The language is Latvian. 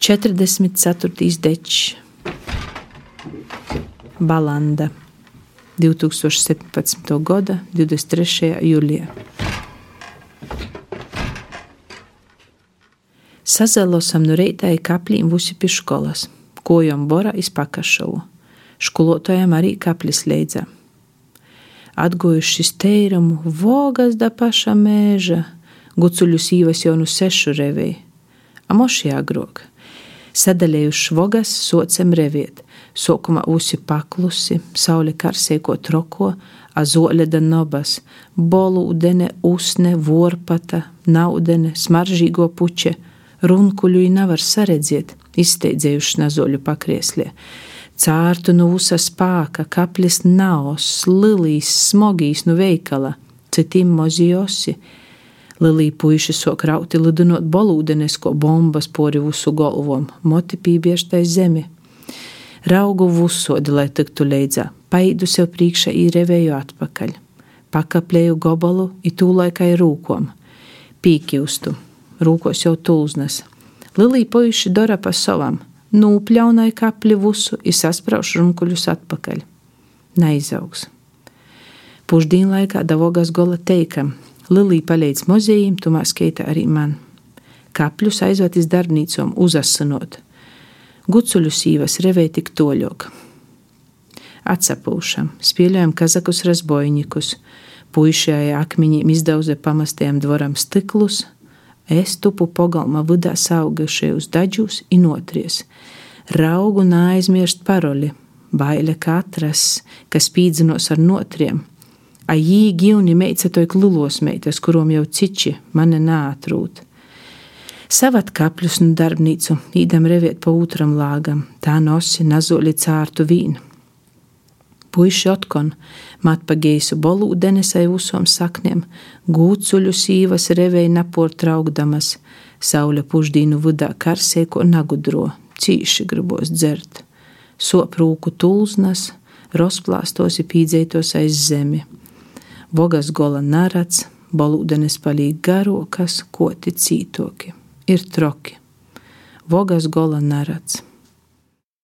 44. dečs, Balanda, 2017. gada 23. jūlijā. Sazalosam no reitā kapļiem vusi pie školas, kojom bora izpakašovu. Školotājiem arī kaplis leidza. Atgojuši steirumu, vogas da paša mēža, gucuļus īvas jau nu sešu revī, a moši agrok. Sadaļējuši vogas, socem reviet, sokuma usi paklusi, saule karsēko troko, azoļeda nobas, bolūdene, usne, vorpata, naudene, smaržīgo puče, runkuļu nevar saredziet, izsteidzējuši nazoļu pakrieslē. Cārtu no usa spāka, kaplis naos, lilīs, smogīs no veikala, citim moziosi, Lilija puiši sok rauti lidinot bolūdenesko bombas pori visu galvom, moti pībieštai zemi. Raugu vusodi, lai tiktu leidzā, paidu sev priekšā īrevēju atpakaļ. Pakaplēju gobalu, i tūlaikai rūkom. Pīkjūstu, rūkos jau tulznas. Lilija puiši dara pa savam, nūpļaunai kapli visu, i sasprauš runkuļus atpakaļ. Neizaugs. Pušdīnlaikā davogas gola teikam, Lilija palīdz muzejiem, tumā skaita arī man. Kapļus aizved iz darbnīcom uzasanot. Gucuļu sīvas revēja tik toļok. Atsapūšam, spēlējam kazakus razbojņikus, puišajā akmeņiem izdauze pamastiem dvoram stiklus, es tupu pogalma vidā saugušie uz daģus inotries. Raugu neaizmirst paroli, baile katras, kas spīdzinos ar notriem, a jī gīvni meica toik lilos meitas, kurom jau ciči mane nātrūt. Savat kapļus no darbnīcu, īdam reviet pa otram lāgam, tā nosi nazoli cārtu vīnu. Puiši otkon, mat pa geisu bolūdenesai usom sakniem, gūcuļu sīvas revēja napor traukdamas, saule puždīnu vudā karsēko nagudro, cīši gribos dzert. Soprūku tulznas, rozplāstos ir pīdzētos aiz zemi Bogas gola narats, balūdenes palīgi garokas, koti cītoki. Ir troki. Vogas gola narats.